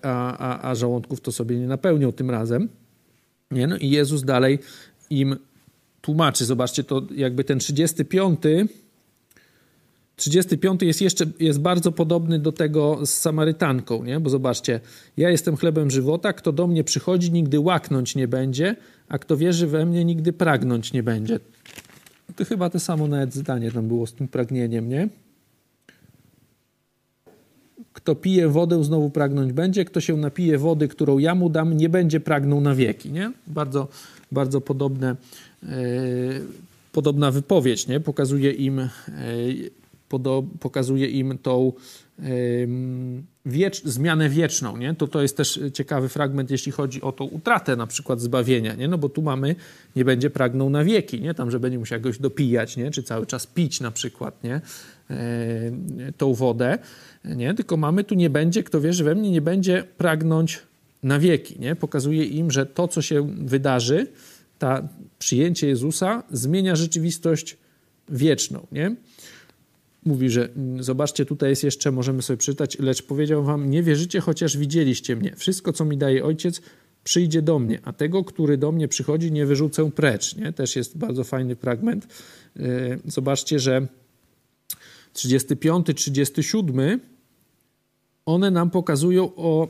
a, a, a żołądków to sobie nie napełnią tym razem. Nie? No i Jezus dalej im tłumaczy. Zobaczcie, to jakby ten 35 35 jest jeszcze jest bardzo podobny do tego z Samarytanką, nie? Bo zobaczcie, ja jestem chlebem żywota, kto do mnie przychodzi, nigdy łaknąć nie będzie, a kto wierzy we mnie, nigdy pragnąć nie będzie. To chyba to samo nawet zdanie tam było z tym pragnieniem, nie? Kto pije wodę, znowu pragnąć będzie. Kto się napije wody, którą ja mu dam, nie będzie pragnął na wieki. Nie? Bardzo, bardzo podobne, yy, podobna wypowiedź. Nie? Pokazuje im yy, pokazuje im tą wiecz, zmianę wieczną. Nie? To, to jest też ciekawy fragment, jeśli chodzi o tą utratę na przykład zbawienia, nie? no bo tu mamy, nie będzie pragnął na wieki, nie? tam, że będzie musiał jakoś dopijać, nie? czy cały czas pić na przykład nie? tą wodę, nie? tylko mamy tu nie będzie, kto wierzy we mnie, nie będzie pragnąć na wieki. Nie? Pokazuje im, że to, co się wydarzy, ta przyjęcie Jezusa zmienia rzeczywistość wieczną. Nie? mówi, że mm, zobaczcie, tutaj jest jeszcze, możemy sobie przeczytać, lecz powiedział wam, nie wierzycie, chociaż widzieliście mnie. Wszystko, co mi daje ojciec, przyjdzie do mnie, a tego, który do mnie przychodzi, nie wyrzucę precz. Nie? Też jest bardzo fajny fragment. E, zobaczcie, że 35, 37 one nam pokazują o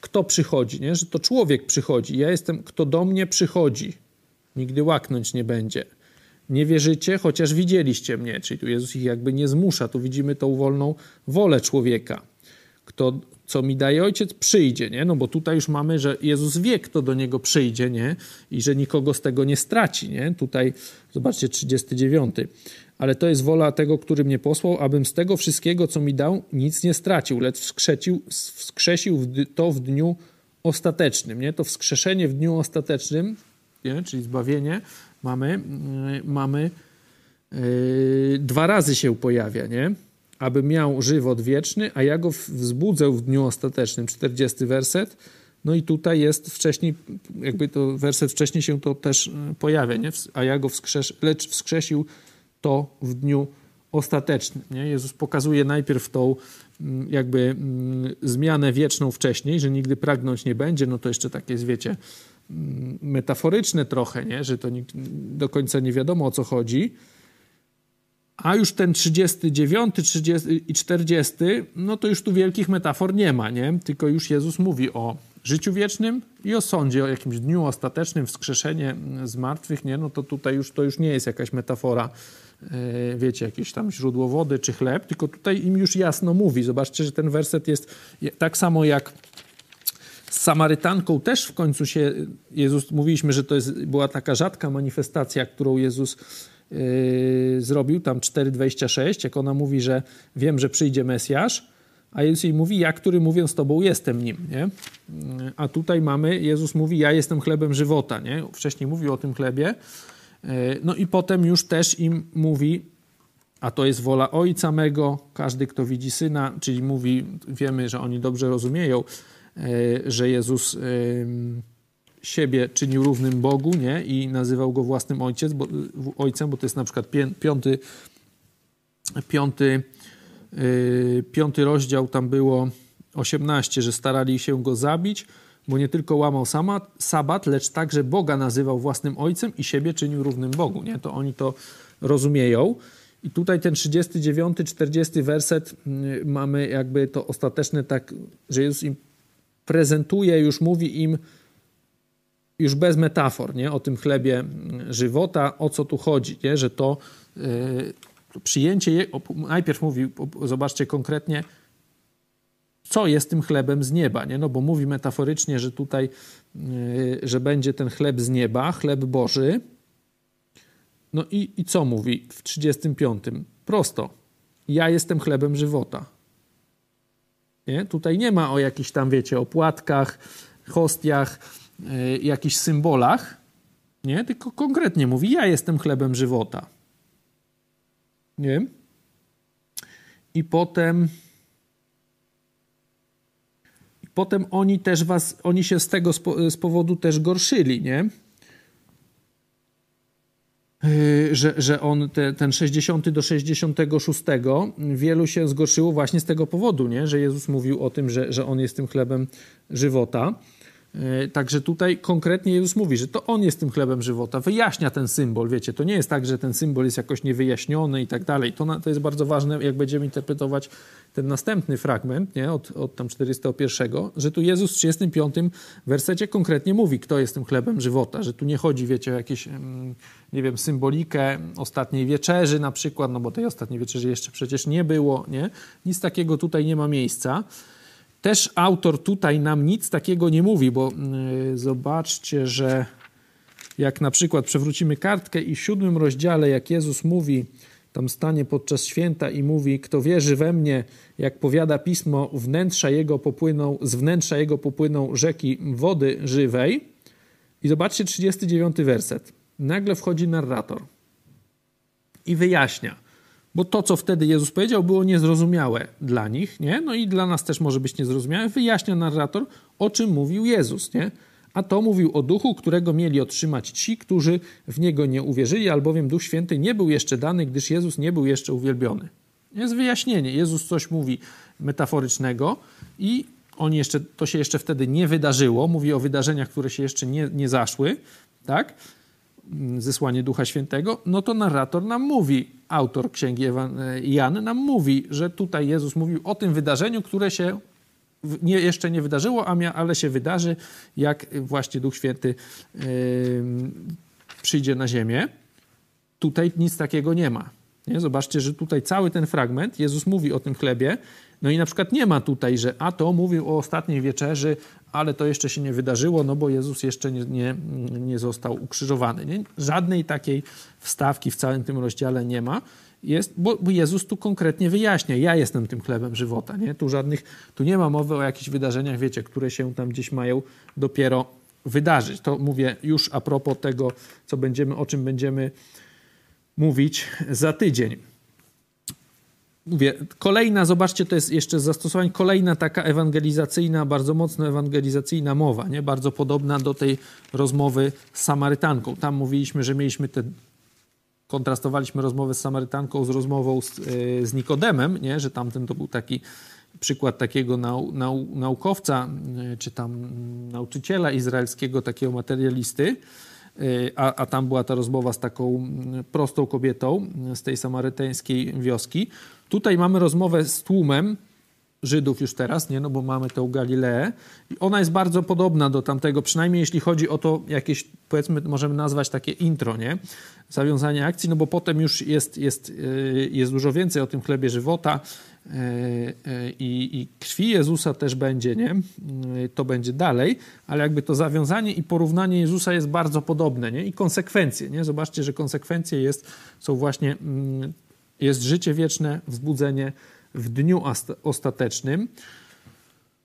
kto przychodzi, nie? że to człowiek przychodzi. Ja jestem, kto do mnie przychodzi. Nigdy łaknąć nie będzie nie wierzycie, chociaż widzieliście mnie. Czyli tu Jezus ich jakby nie zmusza. Tu widzimy tą wolną wolę człowieka. Kto, co mi daje ojciec, przyjdzie, nie? No bo tutaj już mamy, że Jezus wie, kto do niego przyjdzie, nie? I że nikogo z tego nie straci, nie? Tutaj, zobaczcie, 39. Ale to jest wola tego, który mnie posłał, abym z tego wszystkiego, co mi dał, nic nie stracił, lecz wskrzesił, wskrzesił to w dniu ostatecznym, nie? To wskrzeszenie w dniu ostatecznym, nie? czyli zbawienie, mamy, y, mamy yy, dwa razy się pojawia, nie? Aby miał żywot wieczny, a ja go wzbudzę w dniu ostatecznym. 40 werset. No i tutaj jest wcześniej, jakby to werset wcześniej się to też y, pojawia, nie? A ja go wskrzesz, lecz wskrzesił to w dniu ostatecznym. Nie? Jezus pokazuje najpierw tą jakby zmianę wieczną wcześniej, że nigdy pragnąć nie będzie, no to jeszcze takie jest, wiecie, metaforyczne trochę, nie? że to do końca nie wiadomo o co chodzi. A już ten 39 30 i 40, no to już tu wielkich metafor nie ma, nie? tylko już Jezus mówi o życiu wiecznym i o sądzie, o jakimś dniu ostatecznym, wskrzeszenie z martwych, nie? no to tutaj już to już nie jest jakaś metafora, e, wiecie, jakieś tam źródło wody czy chleb, tylko tutaj im już jasno mówi. Zobaczcie, że ten werset jest tak samo jak Z Samarytanką też w końcu się Jezus, mówiliśmy, że to jest, była taka rzadka manifestacja, którą Jezus yy, zrobił, tam 4,26, jak ona mówi, że wiem, że przyjdzie Mesjasz, a Jezus jej mówi, ja, który mówiąc tobą jestem nim, nie? A tutaj mamy, Jezus mówi, ja jestem chlebem żywota, nie? Wcześniej mówił o tym chlebie, yy, no i potem już też im mówi, a to jest wola Ojca mego, każdy, kto widzi Syna, czyli mówi, wiemy, że oni dobrze rozumieją, że Jezus siebie czynił równym Bogu nie? i nazywał go własnym ojciec, bo, ojcem, bo to jest na przykład piąty, piąty, e, piąty rozdział, tam było 18, że starali się go zabić, bo nie tylko łamał sabat, sabat, lecz także Boga nazywał własnym ojcem i siebie czynił równym Bogu. Nie? To oni to rozumieją. I tutaj ten 39, 40 werset mm, mamy jakby to ostateczne tak, że Jezus im prezentuje, już mówi im już bez metafor, nie? o tym chlebie żywota, o co tu chodzi, nie? że to yy, przyjęcie, najpierw mówi, zobaczcie konkretnie, co jest tym chlebem z nieba, nie? no bo mówi metaforycznie, że tutaj, yy, że będzie ten chleb z nieba, chleb Boży, no i, i co mówi w 35? Prosto, ja jestem chlebem żywota. Nie? Tutaj nie ma o jakichś tam, wiecie, opłatkach, hostiach, yy, jakichś symbolach, nie? tylko konkretnie mówi, ja jestem chlebem żywota. Nie? I potem... I potem oni też was, oni się z tego z powodu też gorszyli, nie? Y, że, że on te, ten 60 do 66 wielu się zgorszyło właśnie z tego powodu, nie? że Jezus mówił o tym, że, że on jest tym chlebem żywota. E, także tutaj konkretnie Jezus mówi, że to On jest tym chlebem żywota, wyjaśnia ten symbol, wiecie, to nie jest tak, że ten symbol jest jakoś niewyjaśniony i tak dalej. To, to jest bardzo ważne, jak będziemy interpretować ten następny fragment, nie, od, od tam 401, że tu Jezus w 35 wersecie konkretnie mówi, kto jest tym chlebem żywota, że tu nie chodzi, wiecie, o jakieś, nie wiem, symbolikę ostatniej wieczerzy na przykład, no bo tej ostatniej wieczerzy jeszcze przecież nie było, nie? Nic takiego tutaj nie ma miejsca. Też autor tutaj nam nic takiego nie mówi, bo yy, zobaczcie, że jak na przykład przewrócimy kartkę i w siódmym rozdziale, jak Jezus mówi, tam stanie podczas święta i mówi, kto wierzy we mnie, jak powiada pismo, wnętrza jego popłyną, z wnętrza jego popłyną rzeki wody żywej. I zobaczcie 39 werset. Nagle wchodzi narrator i wyjaśnia – bo to, co wtedy Jezus powiedział, było niezrozumiałe dla nich, nie? No i dla nas też może być niezrozumiałe. Wyjaśnia narrator, o czym mówił Jezus, nie? A to mówił o duchu, którego mieli otrzymać ci, którzy w niego nie uwierzyli, albowiem Duch Święty nie był jeszcze dany, gdyż Jezus nie był jeszcze uwielbiony. Jest wyjaśnienie. Jezus coś mówi metaforycznego i on jeszcze, to się jeszcze wtedy nie wydarzyło. Mówi o wydarzeniach, które się jeszcze nie, nie zaszły, tak? Zesłanie Ducha Świętego. No to narrator nam mówi, autor księgi Jan nam mówi, że tutaj Jezus mówił o tym wydarzeniu, które się nie, jeszcze nie wydarzyło, ale się wydarzy, jak właśnie Duch Święty yy, przyjdzie na ziemię. Tutaj nic takiego nie ma. Nie? Zobaczcie, że tutaj cały ten fragment, Jezus mówi o tym chlebie, no i na przykład nie ma tutaj, że a to mówił o ostatniej wieczerzy, ale to jeszcze się nie wydarzyło, no bo Jezus jeszcze nie, nie, nie został ukrzyżowany. Nie? Żadnej takiej wstawki w całym tym rozdziale nie ma. Jest, bo, bo, Jezus tu konkretnie wyjaśnia, ja jestem tym chlebem żywota. Nie? Tu, żadnych, tu nie ma mowy o jakichś wydarzeniach, wiecie, które się tam gdzieś mają dopiero wydarzyć. To mówię już a propos tego, co będziemy, o czym będziemy mówić za tydzień mówię, kolejna, zobaczcie, to jest jeszcze zastosowanie, kolejna taka ewangelizacyjna, bardzo mocno ewangelizacyjna mowa, nie? bardzo podobna do tej rozmowy z Samarytanką. Tam mówiliśmy, że mieliśmy te, kontrastowaliśmy rozmowę z Samarytanką z rozmową z, yy, z Nikodemem, nie? że tamten to był taki przykład takiego nau, nau, naukowca, yy, czy tam nauczyciela izraelskiego, takiego materialisty, a, a, tam była ta rozmowa z taką mm, prostą kobietą z tej samarytańskiej wioski. Tutaj mamy rozmowę z tłumem Żydów już teraz, nie? no bo mamy tę Galileę. I ona jest bardzo podobna do tamtego, przynajmniej jeśli chodzi o to jakieś, powiedzmy, możemy nazwać takie intro, nie? Zawiązanie akcji, no bo potem już jest, jest, y, jest dużo więcej o tym chlebie żywota. I, i krwi Jezusa też będzie, nie? To będzie dalej, ale jakby to zawiązanie i porównanie Jezusa jest bardzo podobne, nie? I konsekwencje, nie? Zobaczcie, że konsekwencje jest, są właśnie, mm, jest życie wieczne, wzbudzenie w dniu ostatecznym.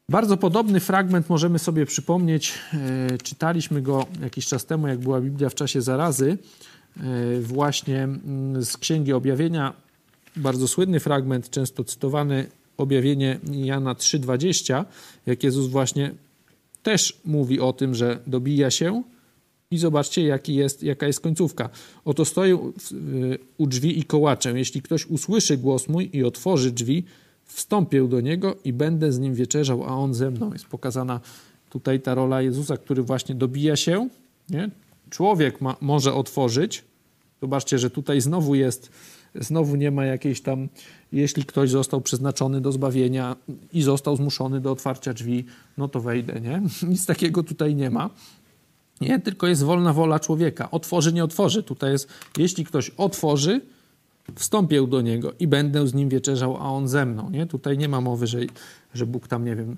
Bardzo podobny fragment możemy sobie przypomnieć, czytaliśmy go jakiś czas temu, jak była Biblia w czasie zarazy, właśnie mm, z Księgi Objawienia, bardzo słynny fragment, często cytowany, objawienie Jana 3,20, jak Jezus właśnie też mówi o tym, że dobija się i zobaczcie, jaki jest, jaka jest końcówka. Oto stoję u drzwi i kołaczę. Jeśli ktoś usłyszy głos mój i otworzy drzwi, wstąpię do niego i będę z nim wieczerzał, a on ze mną. Jest pokazana tutaj ta rola Jezusa, który właśnie dobija się. Nie? Człowiek ma, może otworzyć. Zobaczcie, że tutaj znowu jest znowu nie ma jakiejś tam, jeśli ktoś został przeznaczony do zbawienia i został zmuszony do otwarcia drzwi, no to wejdę, nie? Nic takiego tutaj nie ma. Nie, tylko jest wolna wola człowieka. Otworzy, nie otworzy. Tutaj jest, jeśli ktoś otworzy, wstąpię do niego i będę z nim wieczerzał, a on ze mną. Nie? Tutaj nie ma mowy, że, że Bóg tam, nie wiem,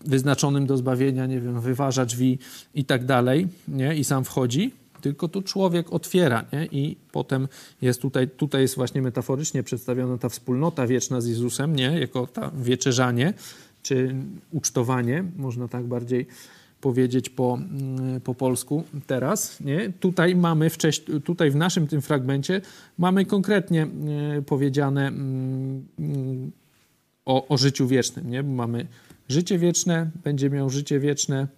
wyznaczonym do zbawienia, nie wiem, wyważa drzwi i tak dalej, nie? I sam wchodzi tylko tu człowiek otwiera nie? i potem jest tutaj, tutaj jest właśnie metaforycznie przedstawiona ta wspólnota wieczna z Jezusem, nie? jako ta wieczerzanie czy ucztowanie, można tak bardziej powiedzieć po, mm, po polsku teraz. Nie? Tutaj mamy wcześniej, tutaj w naszym tym fragmencie mamy konkretnie e, powiedziane mm, o, o życiu wiecznym. Nie? Mamy życie wieczne, będzie miał życie wieczne,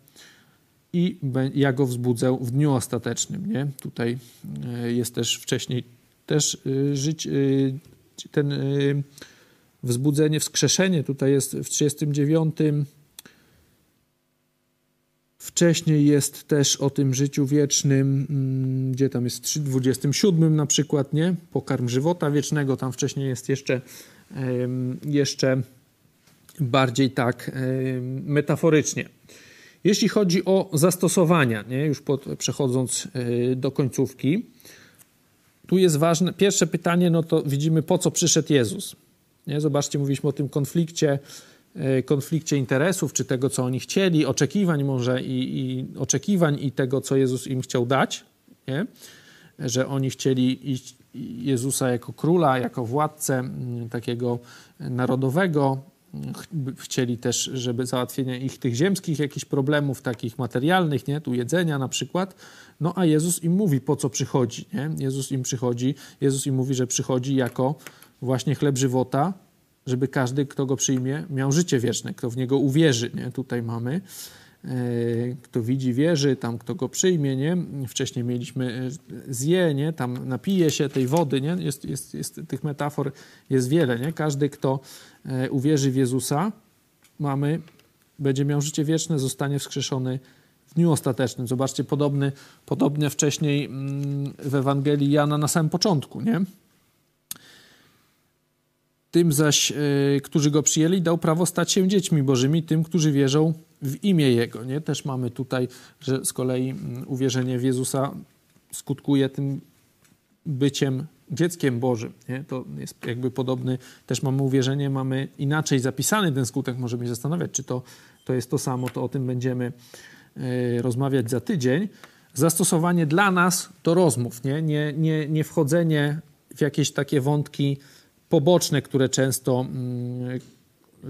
i ja go wzbudzę w dniu ostatecznym. Nie? Tutaj e, jest też wcześniej też e, żyć, e, ten wzbudzenie, wskrzeszenie tutaj jest w 39. Wcześniej jest też o tym życiu wiecznym, mm, gdzie tam jest w 27 na przykład, nie? Pokarm żywota wiecznego, tam wcześniej jest jeszcze, jeszcze bardziej tak metaforycznie. Jeśli chodzi o zastosowania, nie? już pod, przechodząc e, do końcówki, tu jest ważne, pierwsze pytanie, no to widzimy po co przyszedł Jezus. Nie? Zobaczcie, mówiliśmy o tym konflikcie, e, konflikcie interesów, czy tego, co oni chcieli, oczekiwań może i, i oczekiwań i tego, co Jezus im chciał dać, nie? że oni chcieli iść Jezusa jako króla, jako władcę takiego narodowego, chcieli też, żeby załatwienie ich tych ziemskich jakichś problemów, takich materialnych, nie, tu jedzenia na przykład, no a Jezus im mówi, po co przychodzi, nie? Jezus im przychodzi, Jezus im mówi, że przychodzi jako właśnie chleb żywota, żeby każdy, kto go przyjmie, miał życie wieczne, kto w niego uwierzy, nie? Tutaj mamy kto widzi, wierzy, tam kto go przyjmie, nie? Wcześniej mieliśmy e, zje, nie? Tam napije się tej wody, nie? Jest, jest, jest, tych metafor jest wiele, nie? Każdy, kto e, uwierzy w Jezusa, mamy, będzie miał życie wieczne, zostanie wskrzeszony w dniu ostatecznym. Zobaczcie, podobny, podobnie wcześniej mm, w Ewangelii Jana na samym początku, nie? Tym zaś, którzy go przyjęli, dał prawo stać się dziećmi bożymi, tym, którzy wierzą w imię Jego. Nie? Też mamy tutaj, że z kolei mm, uwierzenie w Jezusa skutkuje tym byciem dzieckiem Bożym. Nie? To jest jakby podobny, też mamy uwierzenie, mamy inaczej zapisany ten skutek. Możemy się zastanawiać, czy to, to jest to samo, to o tym będziemy y, rozmawiać za tydzień. Zastosowanie dla nas to rozmów, nie? Nie, nie, nie wchodzenie w jakieś takie wątki poboczne, które często y,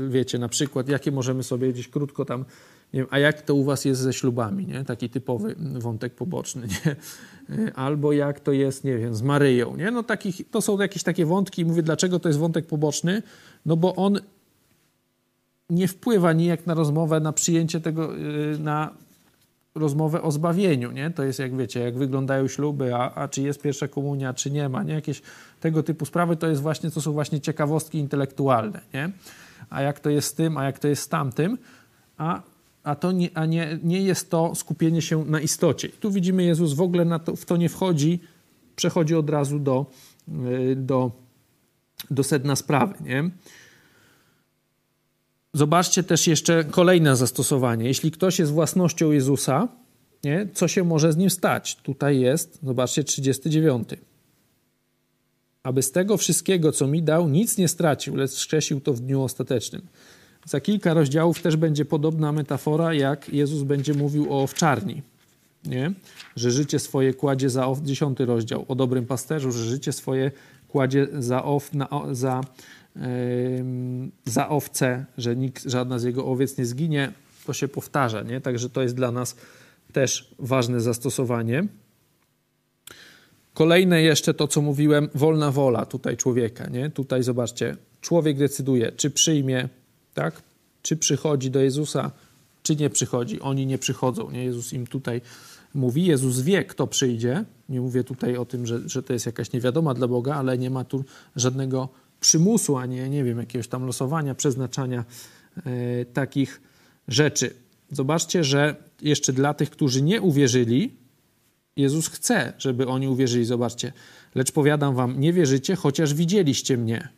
wiecie, na przykład, jakie możemy sobie gdzieś krótko tam, nie wiem, a jak to u was jest ze ślubami, nie? Taki typowy wątek poboczny, nie? Albo jak to jest, nie wiem, z Maryją, nie? No takich, to są jakieś takie wątki, mówię, dlaczego to jest wątek poboczny? No bo on nie wpływa nijak na rozmowę, na przyjęcie tego, y, na rozmowę o zbawieniu, nie? To jest, jak wiecie, jak wyglądają śluby, a, a czy jest pierwsza komunia, czy nie ma, nie? Jakieś tego typu sprawy, to jest właśnie, to są właśnie ciekawostki intelektualne, nie? A jak to jest z tym, a jak to jest z tamtym, a, a, to nie, a nie, nie jest to skupienie się na istocie. tu widzimy, Jezus w ogóle to, w to nie wchodzi, przechodzi od razu do, y, do, do sedna sprawy. Nie? Zobaczcie też jeszcze kolejne zastosowanie. Jeśli ktoś jest własnością Jezusa, nie? co się może z nim stać? Tutaj jest, zobaczcie, 39. aby z tego wszystkiego, co mi dał, nic nie stracił, lecz wskrzesił to w dniu ostatecznym. Za kilka rozdziałów też będzie podobna metafora, jak Jezus będzie mówił o owczarni. Nie? Że życie swoje kładzie za ow, dziesiąty rozdział o dobrym pasterzu, że życie swoje kładzie za, ow, na, za, yy, za owce, że nikt, żadna z jego owiec nie zginie. To się powtarza, nie? Także to jest dla nas też ważne zastosowanie. Kolejne jeszcze to, co mówiłem, wolna wola tutaj człowieka. Nie? Tutaj zobaczcie, człowiek decyduje, czy przyjmie, tak? czy przychodzi do Jezusa, czy nie przychodzi. Oni nie przychodzą. Nie? Jezus im tutaj mówi. Jezus wie, kto przyjdzie. Nie mówię tutaj o tym, że, że to jest jakaś niewiadoma dla Boga, ale nie ma tu żadnego przymusu, ani nie wiem, jakiegoś tam losowania, przeznaczania e, takich rzeczy. Zobaczcie, że jeszcze dla tych, którzy nie uwierzyli, Jezus chce, żeby oni uwierzyli. Zobaczcie, lecz powiadam wam, nie wierzycie, chociaż widzieliście mnie.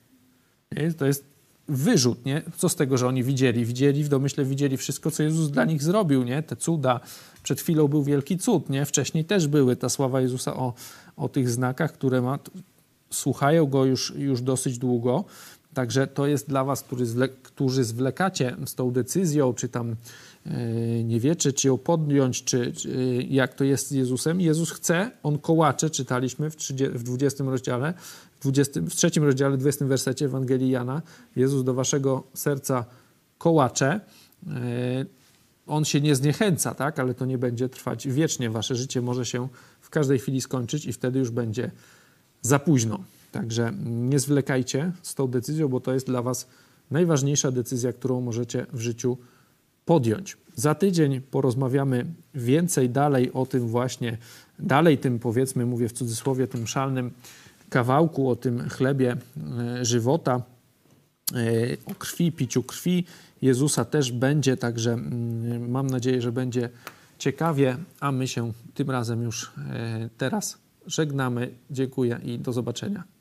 Nie? To jest wyrzut, nie? Co z tego, że oni widzieli? Widzieli, w domyśle widzieli wszystko, co Jezus dla nich zrobił, nie? Te cuda. Przed chwilą był wielki cud, nie? Wcześniej też były ta sława Jezusa o, o tych znakach, które ma, słuchają Go już, już dosyć długo. Także to jest dla was, którzy, zwle, którzy zwlekacie z tą decyzją, czy tam nie wie, czy, czy ją podjąć, czy, czy, jak to jest z Jezusem. Jezus chce, on kołacze, czytaliśmy w, 30, w 20 rozdziale, w, 20, w trzecim rozdziale, 20 wersecie Ewangelii Jana. Jezus do waszego serca kołacze. E, on się nie zniechęca, tak? ale to nie będzie trwać wiecznie. Wasze życie może się w każdej chwili skończyć i wtedy już będzie za późno. Także nie zwlekajcie z tą decyzją, bo to jest dla was najważniejsza decyzja, którą możecie w życiu podjąć. Za tydzień porozmawiamy więcej dalej o tym właśnie, dalej tym powiedzmy, mówię w cudzysłowie, tym szalnym kawałku, o tym chlebie e, żywota, e, o krwi, piciu krwi Jezusa też będzie, także mm, mam nadzieję, że będzie ciekawie, a my się tym razem już e, teraz żegnamy. Dziękuję i do zobaczenia.